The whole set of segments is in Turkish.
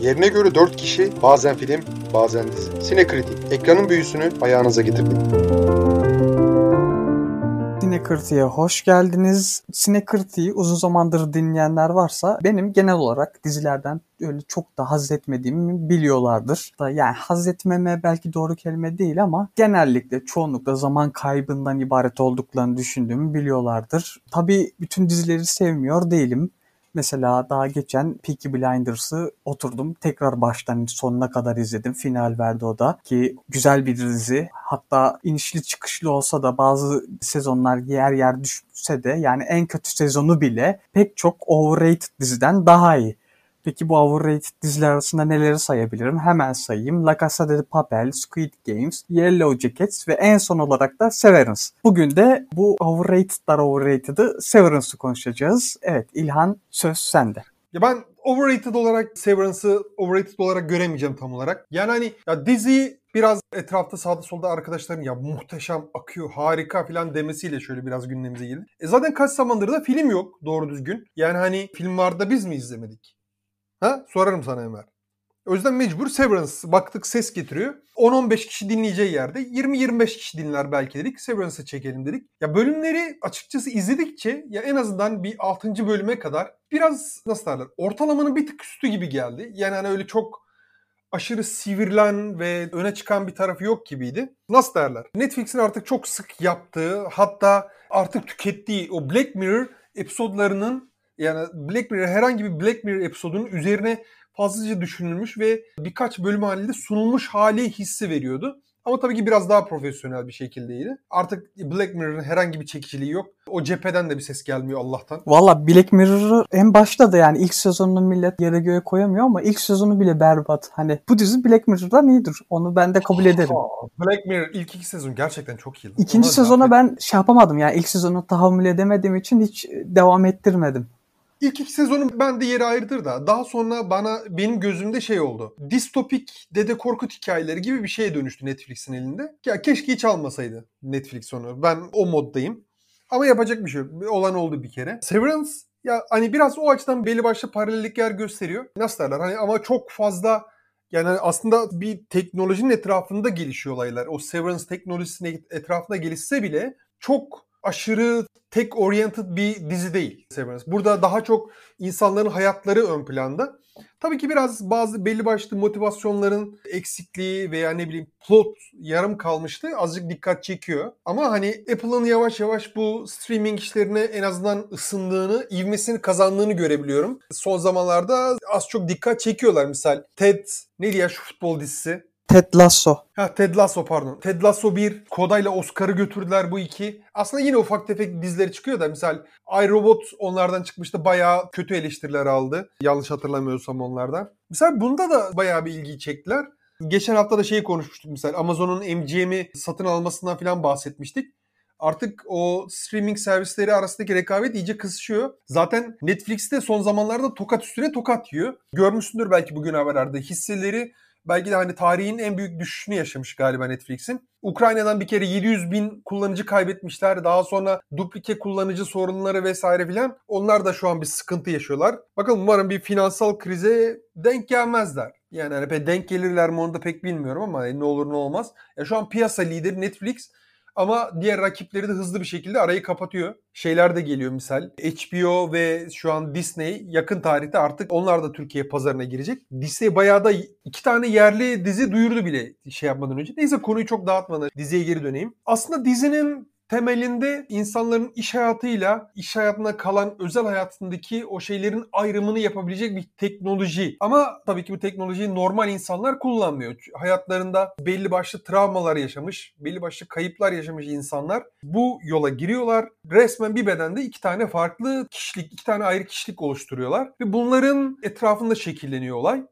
Yerine göre 4 kişi bazen film bazen dizi. Sinekritik ekranın büyüsünü ayağınıza getirdik. Sinekırtı'ya hoş geldiniz. Sinekırtı'yı uzun zamandır dinleyenler varsa benim genel olarak dizilerden öyle çok da haz etmediğimi biliyorlardır. Yani haz etmeme belki doğru kelime değil ama genellikle çoğunlukla zaman kaybından ibaret olduklarını düşündüğümü biliyorlardır. Tabii bütün dizileri sevmiyor değilim. Mesela daha geçen Peaky Blinders'ı oturdum tekrar baştan sonuna kadar izledim. Final verdi o da ki güzel bir dizi. Hatta inişli çıkışlı olsa da bazı sezonlar yer yer düşse de yani en kötü sezonu bile pek çok overrated diziden daha iyi. Peki bu overrated diziler arasında neleri sayabilirim? Hemen sayayım. La Casa de Papel, Squid Games, Yellow Jackets ve en son olarak da Severance. Bugün de bu overrated'lar overrated'ı Severance'ı konuşacağız. Evet İlhan söz sende. Ya ben overrated olarak Severance'ı overrated olarak göremeyeceğim tam olarak. Yani hani ya dizi biraz etrafta sağda solda arkadaşların ya muhteşem akıyor harika falan demesiyle şöyle biraz gündemimize girdi. E zaten kaç zamandır da film yok doğru düzgün. Yani hani film vardı biz mi izlemedik? Ha? Sorarım sana Ömer. O yüzden mecbur Severance. Baktık ses getiriyor. 10-15 kişi dinleyeceği yerde 20-25 kişi dinler belki dedik. Severance'ı çekelim dedik. Ya bölümleri açıkçası izledikçe ya en azından bir 6. bölüme kadar biraz nasıl derler ortalamanın bir tık üstü gibi geldi. Yani hani öyle çok aşırı sivrilen ve öne çıkan bir tarafı yok gibiydi. Nasıl derler? Netflix'in artık çok sık yaptığı hatta artık tükettiği o Black Mirror episodlarının yani Black Mirror herhangi bir Black Mirror episodunun üzerine fazlaca düşünülmüş ve birkaç bölüm halinde sunulmuş hali hissi veriyordu. Ama tabii ki biraz daha profesyonel bir şekildeydi. Artık Black Mirror'ın herhangi bir çekiciliği yok. O cepheden de bir ses gelmiyor Allah'tan. Valla Black Mirror'ı en başta da yani ilk sezonunu millet yere göğe koyamıyor ama ilk sezonu bile berbat. Hani bu dizi Black Mirror'dan iyidir. Onu ben de kabul ederim. Black Mirror ilk iki sezon gerçekten çok iyi. İkinci Ona sezona ben şey yapamadım yani ilk sezonu tahammül edemediğim için hiç devam ettirmedim. İlk iki sezonu ben de yeri ayırdır da daha sonra bana benim gözümde şey oldu. Distopik Dede Korkut hikayeleri gibi bir şeye dönüştü Netflix'in elinde. Ya keşke hiç almasaydı Netflix onu. Ben o moddayım. Ama yapacak bir şey yok. Olan oldu bir kere. Severance ya hani biraz o açıdan belli başlı paralellikler gösteriyor. Nasıl derler? Hani ama çok fazla yani aslında bir teknolojinin etrafında gelişiyor olaylar. O Severance teknolojisinin etrafında gelişse bile çok aşırı tek oriented bir dizi değil Severance. Burada daha çok insanların hayatları ön planda. Tabii ki biraz bazı belli başlı motivasyonların eksikliği veya ne bileyim plot yarım kalmıştı. Azıcık dikkat çekiyor. Ama hani Apple'ın yavaş yavaş bu streaming işlerine en azından ısındığını, ivmesini kazandığını görebiliyorum. Son zamanlarda az çok dikkat çekiyorlar. Misal Ted neydi ya şu futbol dizisi? Ted Lasso. Ha Ted Lasso pardon. Ted Lasso 1, Koda ile Oscar'ı götürdüler bu iki. Aslında yine ufak tefek dizileri çıkıyor da misal iRobot onlardan çıkmıştı. Bayağı kötü eleştiriler aldı. Yanlış hatırlamıyorsam onlardan. Misal bunda da bayağı bir ilgiyi çektiler. Geçen hafta da şeyi konuşmuştuk misal Amazon'un MGM'i satın almasından falan bahsetmiştik. Artık o streaming servisleri arasındaki rekabet iyice kısışıyor. Zaten Netflix'te son zamanlarda tokat üstüne tokat yiyor. Görmüşsündür belki bugün haberlerde hisseleri belki de hani tarihin en büyük düşüşünü yaşamış galiba Netflix'in. Ukrayna'dan bir kere 700 bin kullanıcı kaybetmişler. Daha sonra duplike kullanıcı sorunları vesaire filan. Onlar da şu an bir sıkıntı yaşıyorlar. Bakalım umarım bir finansal krize denk gelmezler. Yani hani denk gelirler mi onu da pek bilmiyorum ama ne olur ne olmaz. Ya şu an piyasa lideri Netflix ama diğer rakipleri de hızlı bir şekilde arayı kapatıyor. Şeyler de geliyor misal. HBO ve şu an Disney yakın tarihte artık onlar da Türkiye pazarına girecek. Disney bayağı da iki tane yerli dizi duyurdu bile şey yapmadan önce. Neyse konuyu çok dağıtmadan diziye geri döneyim. Aslında dizinin temelinde insanların iş hayatıyla iş hayatına kalan özel hayatındaki o şeylerin ayrımını yapabilecek bir teknoloji. Ama tabii ki bu teknolojiyi normal insanlar kullanmıyor. Hayatlarında belli başlı travmalar yaşamış, belli başlı kayıplar yaşamış insanlar bu yola giriyorlar. Resmen bir bedende iki tane farklı kişilik, iki tane ayrı kişilik oluşturuyorlar ve bunların etrafında şekilleniyor olay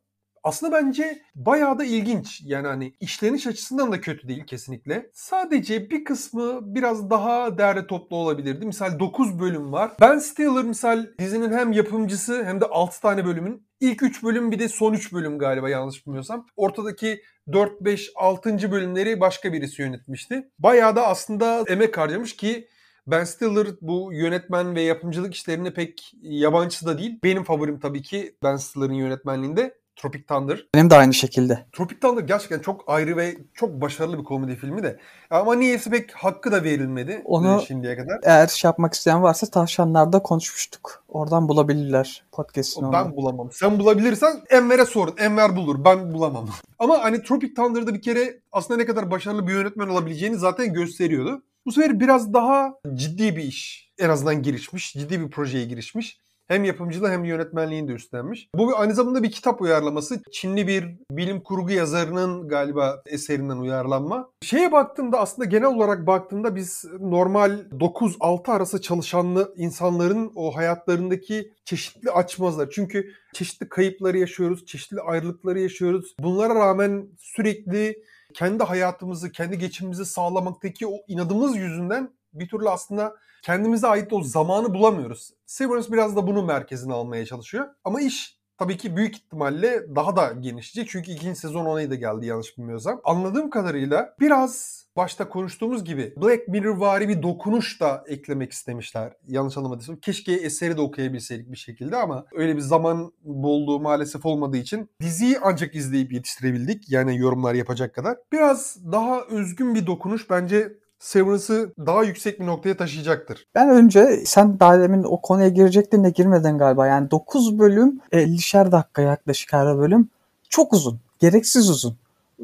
aslında bence bayağı da ilginç. Yani hani işleniş açısından da kötü değil kesinlikle. Sadece bir kısmı biraz daha değerli toplu olabilirdi. Misal 9 bölüm var. Ben Stiller misal dizinin hem yapımcısı hem de 6 tane bölümün ilk 3 bölüm bir de son 3 bölüm galiba yanlış bilmiyorsam. Ortadaki 4, 5, 6. bölümleri başka birisi yönetmişti. Bayağı da aslında emek harcamış ki ben Stiller bu yönetmen ve yapımcılık işlerine pek yabancısı da değil. Benim favorim tabii ki Ben Stiller'ın yönetmenliğinde. Tropic Thunder. Benim de aynı şekilde. Tropic Thunder gerçekten çok ayrı ve çok başarılı bir komedi filmi de. Ama niyeyse pek hakkı da verilmedi Onu- e, şimdiye kadar. Eğer şey yapmak isteyen varsa tavşanlarda konuşmuştuk. Oradan bulabilirler podcast'ini. Ben onu. bulamam. Sen bulabilirsen Enver'e sorun. Enver bulur. Ben bulamam. Ama hani Tropic Thunder'da bir kere aslında ne kadar başarılı bir yönetmen olabileceğini zaten gösteriyordu. Bu sefer biraz daha ciddi bir iş. En azından girişmiş. Ciddi bir projeye girişmiş. Hem yapımcılığı hem yönetmenliğini de üstlenmiş. Bu aynı zamanda bir kitap uyarlaması. Çinli bir bilim kurgu yazarının galiba eserinden uyarlanma. Şeye baktığımda aslında genel olarak baktığımda biz normal 9-6 arası çalışanlı insanların o hayatlarındaki çeşitli açmazlar. Çünkü çeşitli kayıpları yaşıyoruz, çeşitli ayrılıkları yaşıyoruz. Bunlara rağmen sürekli kendi hayatımızı, kendi geçimimizi sağlamaktaki o inadımız yüzünden bir türlü aslında kendimize ait o zamanı bulamıyoruz. Severance biraz da bunun merkezine almaya çalışıyor. Ama iş tabii ki büyük ihtimalle daha da genişleyecek. Çünkü ikinci sezon onayı da geldi yanlış bilmiyorsam. Anladığım kadarıyla biraz başta konuştuğumuz gibi Black Mirror vari bir dokunuş da eklemek istemişler. Yanlış anlamadıysam. Keşke eseri de okuyabilseydik bir şekilde ama öyle bir zaman bolluğu maalesef olmadığı için diziyi ancak izleyip yetiştirebildik. Yani yorumlar yapacak kadar. Biraz daha özgün bir dokunuş bence Severance'ı daha yüksek bir noktaya taşıyacaktır. Ben önce sen daha demin o konuya girecektin de girmeden galiba. Yani 9 bölüm 50'şer dakika yaklaşık her bölüm. Çok uzun. Gereksiz uzun.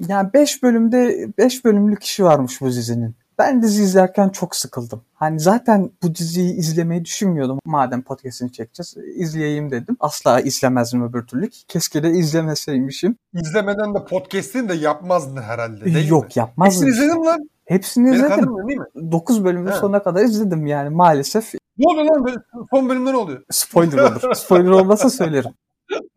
Yani 5 bölümde 5 bölümlük işi varmış bu dizinin. Ben dizi izlerken çok sıkıldım. Hani zaten bu diziyi izlemeyi düşünmüyordum. Madem podcast'ini çekeceğiz izleyeyim dedim. Asla izlemezdim öbür türlü. Keşke de izlemeseymişim. İzlemeden de podcast'ini de yapmazdın herhalde değil Yok mi? yapmazdım. Hepsini izledim lan. Hepsini Beni izledim. değil mi? 9 bölümün sonuna kadar izledim yani maalesef. Ne oluyor lan? Son bölümde ne oluyor? Spoiler olur. Spoiler olmasa söylerim.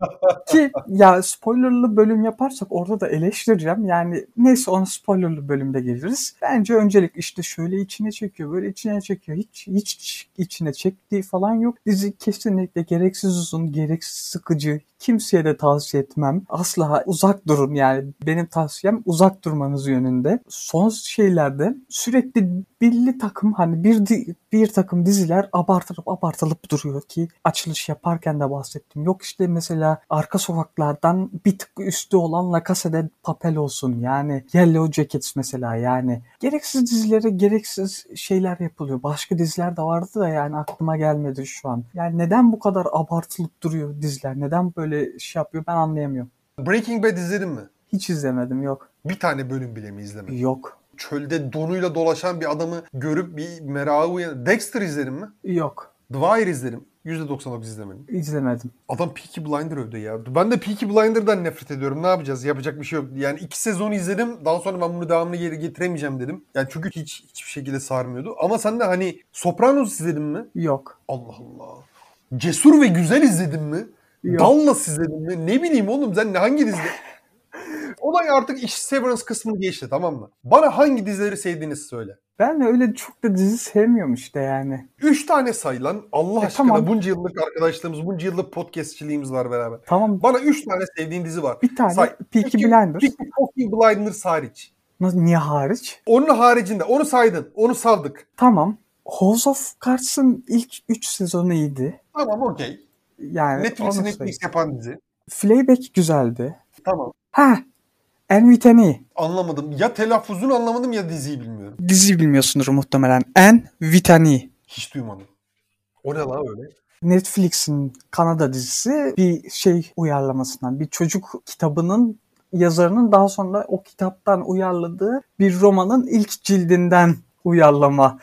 Ki ya spoilerlı bölüm yaparsak orada da eleştireceğim. Yani neyse ona spoilerlı bölümde geliriz. Bence öncelik işte şöyle içine çekiyor, böyle içine çekiyor. Hiç hiç içine çektiği falan yok. Dizi kesinlikle gereksiz uzun, gereksiz sıkıcı. Kimseye de tavsiye etmem. Asla uzak durun yani. Benim tavsiyem uzak durmanız yönünde. Son şeylerde sürekli belli takım hani bir bir takım diziler abartılıp abartılıp duruyor ki açılış yaparken de bahsettim. Yok işte mesela arka sokaklardan bir tık üstü olan La Casa de Papel olsun yani Yellow Jackets mesela yani gereksiz dizilere gereksiz şeyler yapılıyor. Başka diziler de vardı da yani aklıma gelmedi şu an. Yani neden bu kadar abartılıp duruyor diziler? Neden böyle şey yapıyor ben anlayamıyorum. Breaking Bad izledin mi? Hiç izlemedim yok. Bir tane bölüm bile mi izlemedin? Yok. Çölde donuyla dolaşan bir adamı görüp bir merakı uyan. Dexter izledin mi? Yok. The Wire izledim. %99 izlemedim. İzlemedim. Adam Peaky Blinder övdü ya. Ben de Peaky Blinder'dan nefret ediyorum. Ne yapacağız? Yapacak bir şey yok. Yani iki sezon izledim. Daha sonra ben bunu devamlı geri getiremeyeceğim dedim. Yani çünkü hiç hiçbir şekilde sarmıyordu. Ama sen de hani Sopranos izledin mi? Yok. Allah Allah. Cesur ve Güzel izledin mi? Yok. Dallas izledin mi? Ne bileyim oğlum sen hangi dizi? Olay artık iş Severance kısmını geçti tamam mı? Bana hangi dizileri sevdiğinizi söyle. Ben öyle çok da dizi sevmiyorum işte yani. Üç tane say lan. Allah E, aşkına tamam. bunca yıllık arkadaşlığımız, bunca yıllık podcastçiliğimiz var beraber. Tamam Bana üç tane sevdiğin dizi var. bir tane Say. Peaky Peki, Blinders. Peaky fucking Blinders hariç. Nasıl, niye hariç? Onun haricinde onu saydın. Onu savdık. Tamam. House of Cards'ın ilk 3 sezonu iyiydi. Tamam okey. Yani Netflix'i onu Netflix yapan dizi. Fleabag güzeldi. Tamam. Ha. En Vitani. Anlamadım. Ya telaffuzunu anlamadım ya diziyi bilmiyorum. Dizi bilmiyorsundur muhtemelen. En Vitani. Hiç duymadım. O ne lan öyle? Netflix'in Kanada dizisi bir şey uyarlamasından, bir çocuk kitabının yazarının daha sonra o kitaptan uyarladığı bir romanın ilk cildinden uyarlama.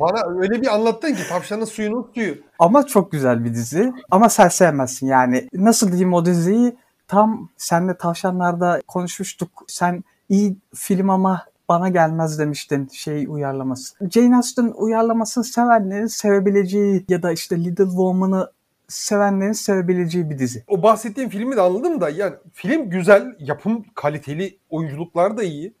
Bana öyle bir anlattın ki tavşanın suyunun suyu. Ama çok güzel bir dizi. Ama sen sevmezsin yani. Nasıl diyeyim o diziyi? Tam senle tavşanlarda konuşmuştuk. Sen iyi film ama bana gelmez demiştin şey uyarlaması. Jane Austen uyarlamasını sevenlerin sevebileceği ya da işte Little Woman'ı sevenlerin sevebileceği bir dizi. O bahsettiğim filmi de anladım da yani film güzel, yapım kaliteli, oyunculuklar da iyi.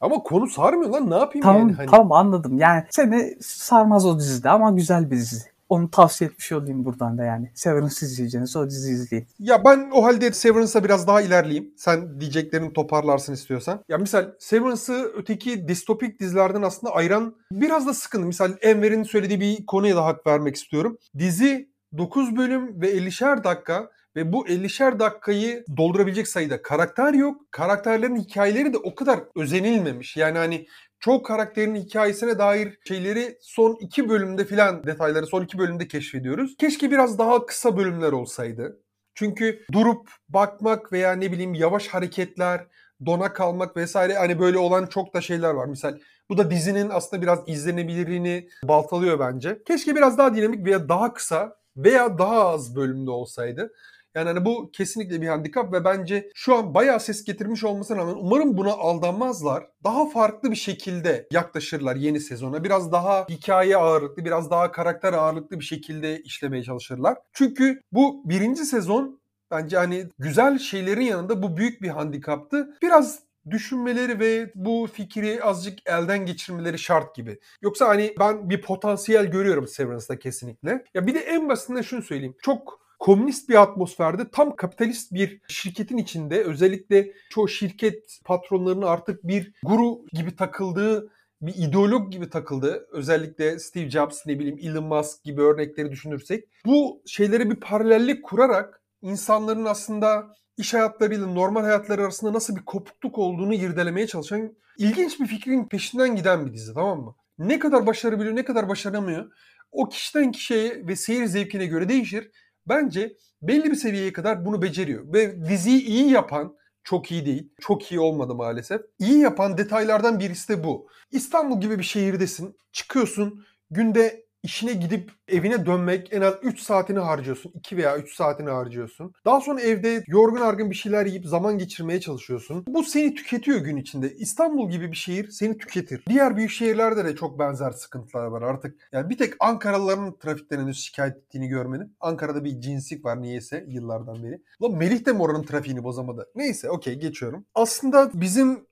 Ama konu sarmıyor lan ne yapayım Tamam yani? Hani tamam anladım. Yani seni sarmaz o dizide ama güzel bir dizi. Onu tavsiye etmiş olayım buradan da yani. Severance izleyeceğiniz o dizi izleyin. Ya ben o halde Severance'a biraz daha ilerleyeyim. Sen diyeceklerini toparlarsın istiyorsan. Ya misal Severance'ı öteki distopik dizilerden aslında ayıran biraz da sıkıntı. Misal Enver'in söylediği bir konuya da hak vermek istiyorum. Dizi 9 bölüm ve 50'şer dakika Ve bu 50'şer dakikayı doldurabilecek sayıda karakter yok. Karakterlerin hikayeleri de o kadar özenilmemiş. Yani hani çoğu karakterin hikayesine dair şeyleri son iki bölümde filan detayları son iki bölümde keşfediyoruz. Keşke biraz daha kısa bölümler olsaydı. Çünkü durup bakmak veya ne bileyim yavaş hareketler, dona kalmak vesaire hani böyle olan çok da şeyler var. Misal bu da dizinin aslında biraz izlenebilirliğini baltalıyor bence. Keşke biraz daha dinamik veya daha kısa veya daha az bölümde olsaydı. Yani hani bu kesinlikle bir handikap ve bence şu an bayağı ses getirmiş olmasına rağmen umarım buna aldanmazlar. Daha farklı bir şekilde yaklaşırlar yeni sezona. Biraz daha hikaye ağırlıklı, biraz daha karakter ağırlıklı bir şekilde işlemeye çalışırlar. Çünkü bu birinci sezon bence hani güzel şeylerin yanında bu büyük bir handikaptı. Biraz düşünmeleri ve bu fikri azıcık elden geçirmeleri şart gibi. Yoksa hani ben bir potansiyel görüyorum Severance'da kesinlikle. Ya bir de en basitinden şunu söyleyeyim. Çok komünist bir atmosferde tam kapitalist bir şirketin içinde özellikle çoğu şirket patronlarının artık bir guru gibi takıldığı bir ideolog gibi takıldı. Özellikle Steve Jobs ne bileyim Elon Musk gibi örnekleri düşünürsek. Bu şeylere bir paralellik kurarak insanların aslında iş hayatlarıyla normal hayatları arasında nasıl bir kopukluk olduğunu irdelemeye çalışan ilginç bir fikrin peşinden giden bir dizi tamam mı? Ne kadar başarabiliyor ne kadar başaramıyor o kişiden kişiye ve seyir zevkine göre değişir. Bence belli bir seviyeye kadar bunu beceriyor. Ve diziyi iyi yapan, çok iyi değil, çok iyi olmadı maalesef. İyi yapan detaylardan birisi de bu. İstanbul gibi bir şehirdesin, çıkıyorsun, günde işine gidip evine dönmek en az 3 saatini harcıyorsun. 2 veya 3 saatini harcıyorsun. Daha sonra evde yorgun argın bir şeyler yiyip zaman geçirmeye çalışıyorsun. Bu seni tüketiyor gün içinde. İstanbul gibi bir şehir seni tüketir. Diğer büyük şehirlerde de çok benzer sıkıntılar var artık. Yani bir tek Ankaralıların trafikten henüz şikayet ettiğini görmedim. Ankara'da bir cinslik var niyeyse yıllardan beri. Lan Melih de mi oranın trafiğini bozamadı? Neyse okey geçiyorum. Aslında bizim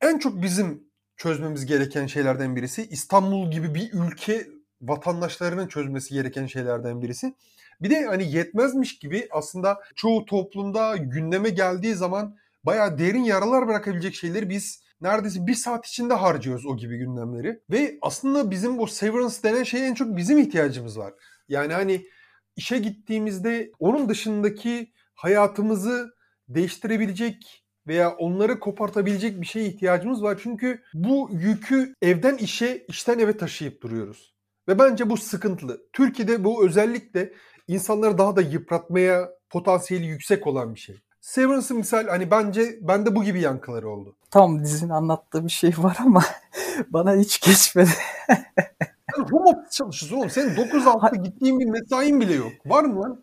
en çok bizim çözmemiz gereken şeylerden birisi İstanbul gibi bir ülke vatandaşlarının çözmesi gereken şeylerden birisi. Bir de hani yetmezmiş gibi aslında çoğu toplumda gündeme geldiği zaman bayağı derin yaralar bırakabilecek şeyleri biz neredeyse bir saat içinde harcıyoruz o gibi gündemleri. Ve aslında bizim o severance denen şeye en çok bizim ihtiyacımız var. Yani hani işe gittiğimizde onun dışındaki hayatımızı değiştirebilecek veya onları kopartabilecek bir şeye ihtiyacımız var. Çünkü bu yükü evden işe, işten eve taşıyıp duruyoruz. Ve bence bu sıkıntılı. Türkiye'de bu özellikle insanları daha da yıpratmaya potansiyeli yüksek olan bir şey. Severance'ın misal hani bence bende bu gibi yankıları oldu. Tamam dizinin anlattığı bir şey var ama bana hiç geçmedi. Sen home office çalışıyorsun oğlum. Senin 9-6 gittiğin bir mesain bile yok. Var mı lan?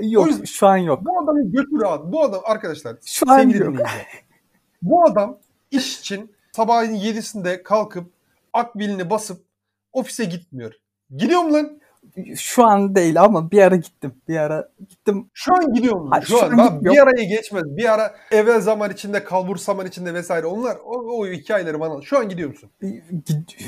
Yok yüzden- şu an yok. Bu adamı götür abi. Bu adam arkadaşlar. Şu an yok. Bu adam iş için sabahın 7'sinde kalkıp akbilini basıp ofise gitmiyor. Gidiyor mu lan? Şu an değil ama bir ara gittim. Bir ara gittim. Şu an gidiyor mu? Hayır, Şu, şu an. an Bak, bir araya geçmez. Bir ara evvel zaman içinde, kalbur zaman içinde vesaire. Onlar o, o hikayeleri bana. Şu an gidiyor musun?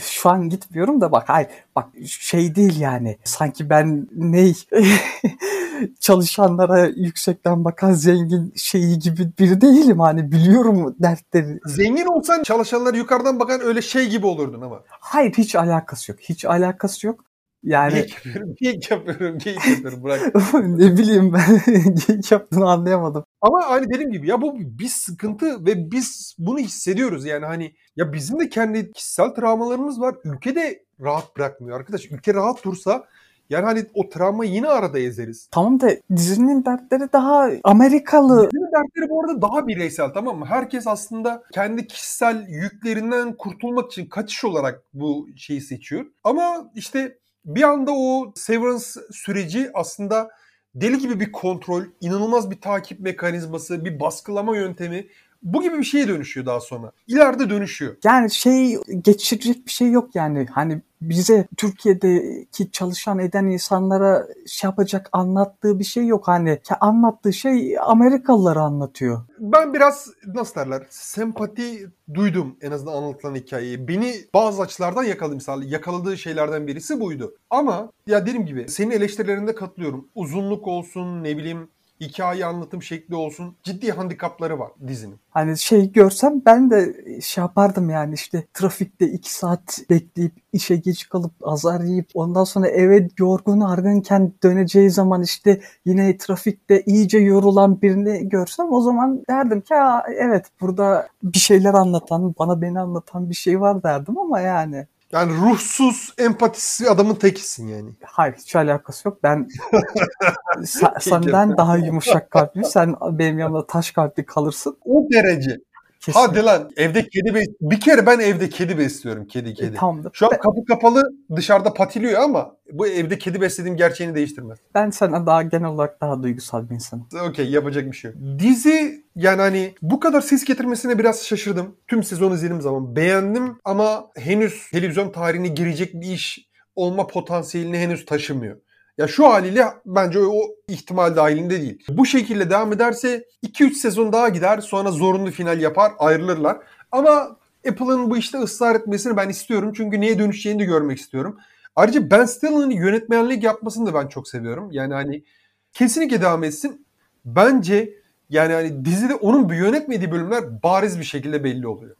Şu an gitmiyorum da bak hayır bak şey değil yani sanki ben ney çalışanlara yüksekten bakan zengin şeyi gibi biri değilim hani biliyorum dertleri. Zengin olsan çalışanlara yukarıdan bakan öyle şey gibi olurdun ama. Hayır hiç alakası yok. Hiç alakası yok. Yani Geyik yapıyorum, geyik yapıyorum, geyik yapıyorum. Ne bileyim ben geyik yaptığını anlayamadım. Ama hani dediğim gibi ya bu bir sıkıntı ve biz bunu hissediyoruz yani hani ya bizim de kendi kişisel travmalarımız var. Ülke de rahat bırakmıyor arkadaş. Ülke rahat dursa yani hani o travmayı yine arada ezeriz. Tamam da dizinin dertleri daha Amerikalı. Bizim dertleri bu arada daha bireysel tamam mı? Herkes aslında kendi kişisel yüklerinden kurtulmak için kaçış olarak bu şeyi seçiyor. Ama işte bir anda o severance süreci aslında deli gibi bir kontrol, inanılmaz bir takip mekanizması, bir baskılama yöntemi bu gibi bir şeye dönüşüyor daha sonra. İleride dönüşüyor. Yani şey geçirecek bir şey yok yani. Hani bize Türkiye'deki çalışan eden insanlara şey yapacak anlattığı bir şey yok. Hani anlattığı şey Amerikalılara anlatıyor. Ben biraz nasıl derler sempati duydum en azından anlatılan hikayeyi. Beni bazı açılardan yakaladı mesela. Yakaladığı şeylerden birisi buydu. Ama ya dediğim gibi senin eleştirilerinde katılıyorum. Uzunluk olsun ne bileyim hikaye anlatım şekli olsun ciddi handikapları var dizinin. Hani şey görsem ben de şey yapardım yani işte trafikte iki saat bekleyip işe geç kalıp azar yiyip ondan sonra eve yorgun argınken döneceği zaman işte yine trafikte iyice yorulan birini görsem o zaman derdim ki "Aa, evet burada bir şeyler anlatan bana beni anlatan bir şey var derdim ama yani Yani ruhsuz, empatisi adamın tekisin yani. hayır hiç alakası yok. Ben sen- senden daha yumuşak kalpli sen benim yanımda taş kalpli kalırsın. O derece. Kesin. Hadi lan evde kedi bes Bir kere ben evde kedi besliyorum. Kedi E, kedi. tamamdır. Şu an Ben- kapı kapalı dışarıda patiliyor ama bu evde kedi beslediğim gerçeğini değiştirmez. Ben senden daha genel olarak daha duygusal bir insanım. Okey yapacak bir şey yok. Dizi yani hani bu kadar ses getirmesine biraz şaşırdım. Tüm sezon izlediğim zaman beğendim ama henüz televizyon tarihine girecek bir iş olma potansiyelini henüz taşımıyor. Ya şu haliyle bence o, ihtimal dahilinde değil. Bu şekilde devam ederse 2-3 sezon daha gider sonra zorunlu final yapar ayrılırlar. Ama Apple'ın bu işte ısrar etmesini ben istiyorum. Çünkü neye dönüşeceğini de görmek istiyorum. Ayrıca Ben Stiller'ın yönetmenlik yapmasını da ben çok seviyorum. Yani hani kesinlikle devam etsin. Bence yani hani dizide onun bir yönetmediği bölümler bariz bir şekilde belli oluyor.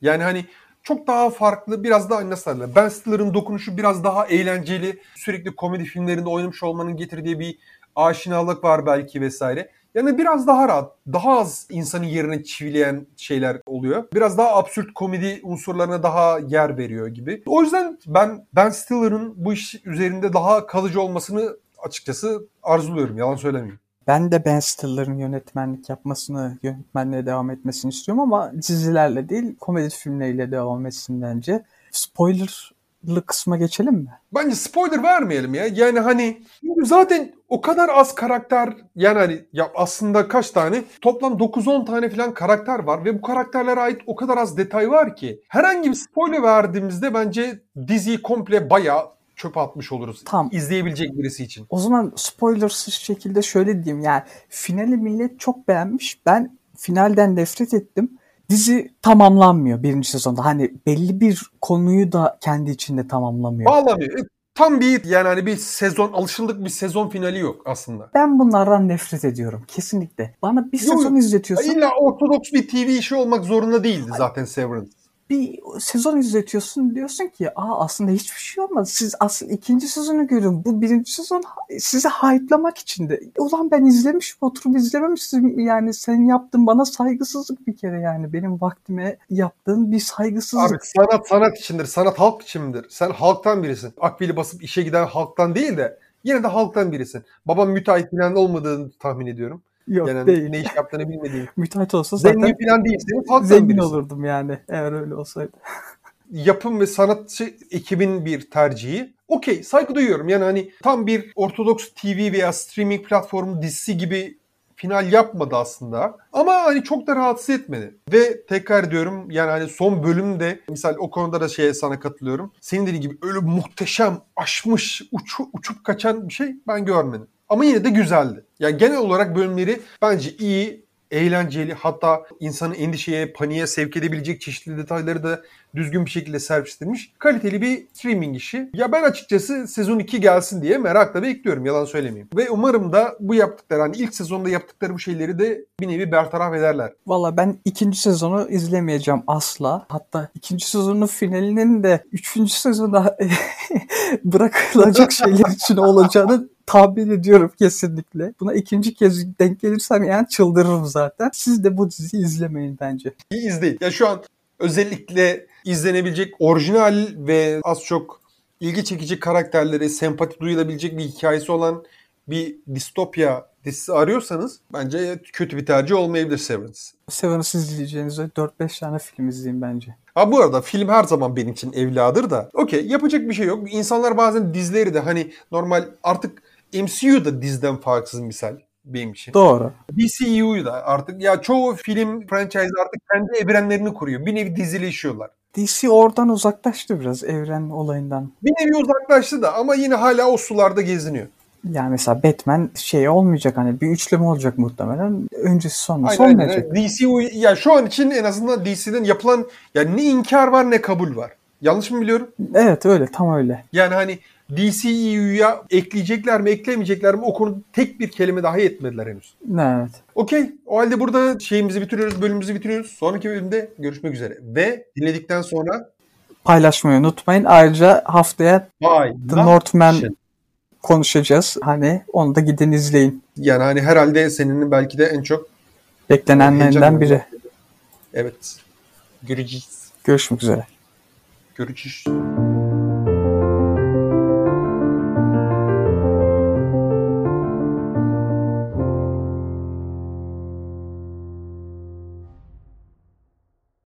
Yani hani çok daha farklı, biraz daha nasıl derler. Ben Stiller'ın dokunuşu biraz daha eğlenceli. Sürekli komedi filmlerinde oynamış olmanın getirdiği bir aşinalık var belki vesaire. Yani biraz daha rahat, daha az insanın yerine çivileyen şeyler oluyor. Biraz daha absürt komedi unsurlarına daha yer veriyor gibi. O yüzden ben Ben Stiller'ın bu iş üzerinde daha kalıcı olmasını açıkçası arzuluyorum. Yalan söylemeyeyim. Ben de Ben Stiller'ın yönetmenlik yapmasını, yönetmenliğe devam etmesini istiyorum ama dizilerle değil, komedi filmleriyle devam etsin bence. Spoilerlı kısma geçelim mi? Bence spoiler vermeyelim ya. Yani hani zaten o kadar az karakter yani hani ya aslında kaç tane? Toplam 9-10 tane falan karakter var ve bu karakterlere ait o kadar az detay var ki herhangi bir spoiler verdiğimizde bence diziyi komple bayağı çöpe atmış oluruz. Tamam. İzleyebilecek birisi için. O zaman spoilersız şekilde şöyle diyeyim yani finali millet çok beğenmiş. Ben finalden nefret ettim. Dizi tamamlanmıyor birinci sezonda. Hani belli bir konuyu da kendi içinde tamamlamıyor. Bağlamıyor. E, Tam bir yani hani bir sezon alışıldık bir sezon finali yok aslında. Ben bunlardan nefret ediyorum kesinlikle. Bana bir Yok, sezon izletiyorsun. İlla ortodoks bir TV işi olmak zorunda değildi zaten Severance. Bir sezon izletiyorsun diyorsun ki aa aslında hiçbir şey olmaz. Siz aslında ikinci sezonu görün. Bu birinci sezon sizi hype'lamak için de. Ulan ben izlemişim oturup izlememiştim. Yani senin yaptığın bana saygısızlık bir kere yani. Benim vaktime yaptığın bir saygısızlık. Abi sanat sanat içindir. Sanat halk içindir. Sen halktan birisin. Akbili basıp işe giden halktan değil de yine de halktan birisin. Babam müteahhit falan olmadığını tahmin ediyorum. Yok Yani değil. ne iş yaptığını bilmediğim. Müteahhit olsa zaten Zengin falan değilsin. Halktan zengin birisin. olurdum yani eğer öyle olsaydı. yapım ve sanatçı ekibin bir tercihi. Okey saygı duyuyorum. Yani hani tam bir Ortodoks TV veya streaming platformu dizisi gibi final yapmadı aslında. Ama hani çok da rahatsız etmedi. Ve tekrar diyorum yani hani son bölümde misal o konuda da şeye sana katılıyorum. Senin dediğin gibi öyle muhteşem, aşmış, uçu, uçup kaçan bir şey ben görmedim. Ama yine de güzeldi. Yani genel olarak bölümleri bence iyi, eğlenceli hatta insanı endişeye, paniğe sevk edebilecek çeşitli detayları da düzgün bir şekilde serpiştirmiş. Kaliteli bir streaming işi. Ya ben açıkçası sezon 2 gelsin diye merakla bekliyorum yalan söylemeyeyim. Ve umarım da bu yaptıkları hani ilk sezonda yaptıkları bu şeyleri de bir nevi bertaraf ederler. Valla ben ikinci sezonu izlemeyeceğim asla. Hatta ikinci sezonun finalinin de üçüncü sezonda bırakılacak şeyler için olacağını tahmin ediyorum kesinlikle. Buna ikinci kez denk gelirsem yani çıldırırım zaten. Siz de bu diziyi izlemeyin bence. İyi izleyin. Ya şu an özellikle izlenebilecek orijinal ve az çok ilgi çekici karakterleri, sempati duyulabilecek bir hikayesi olan bir distopya dizisi arıyorsanız bence kötü bir tercih olmayabilir Severance. Severance izleyeceğinize 4-5 tane film izleyin bence. Ha bu arada film her zaman benim için evladır da. Okey yapacak bir şey yok. İnsanlar bazen dizileri de hani normal artık MCU da diziden farksız misal benim için. Doğru. DCU'yu da artık ya çoğu film franchise artık kendi evrenlerini kuruyor. Bir nevi dizileşiyorlar. DC oradan uzaklaştı biraz evren olayından. Bir nevi uzaklaştı da ama yine hala o sularda geziniyor. Yani mesela Batman şey olmayacak hani bir üçleme olacak muhtemelen. Öncesi sonrası Aynen, olmayacak. aynen. DCU ya şu an için en azından DC'den yapılan yani ne inkar var ne kabul var. Yanlış mı biliyorum? Evet öyle tam öyle. Yani hani DCEU'ya ekleyecekler mi eklemeyecekler mi o konu tek bir kelime dahi etmediler henüz. Evet. Okey. O halde burada şeyimizi bitiriyoruz, bölümümüzü bitiriyoruz. Sonraki bölümde görüşmek üzere. Ve dinledikten sonra Paylaşmayı unutmayın. Ayrıca haftaya Bye. The Northman konuşacağız. Hani onu da gidin izleyin. Yani hani herhalde senin belki de en çok Beklenenlerinden biri. evet. Göreceğiz. Görüşmek üzere. Görüşürüz.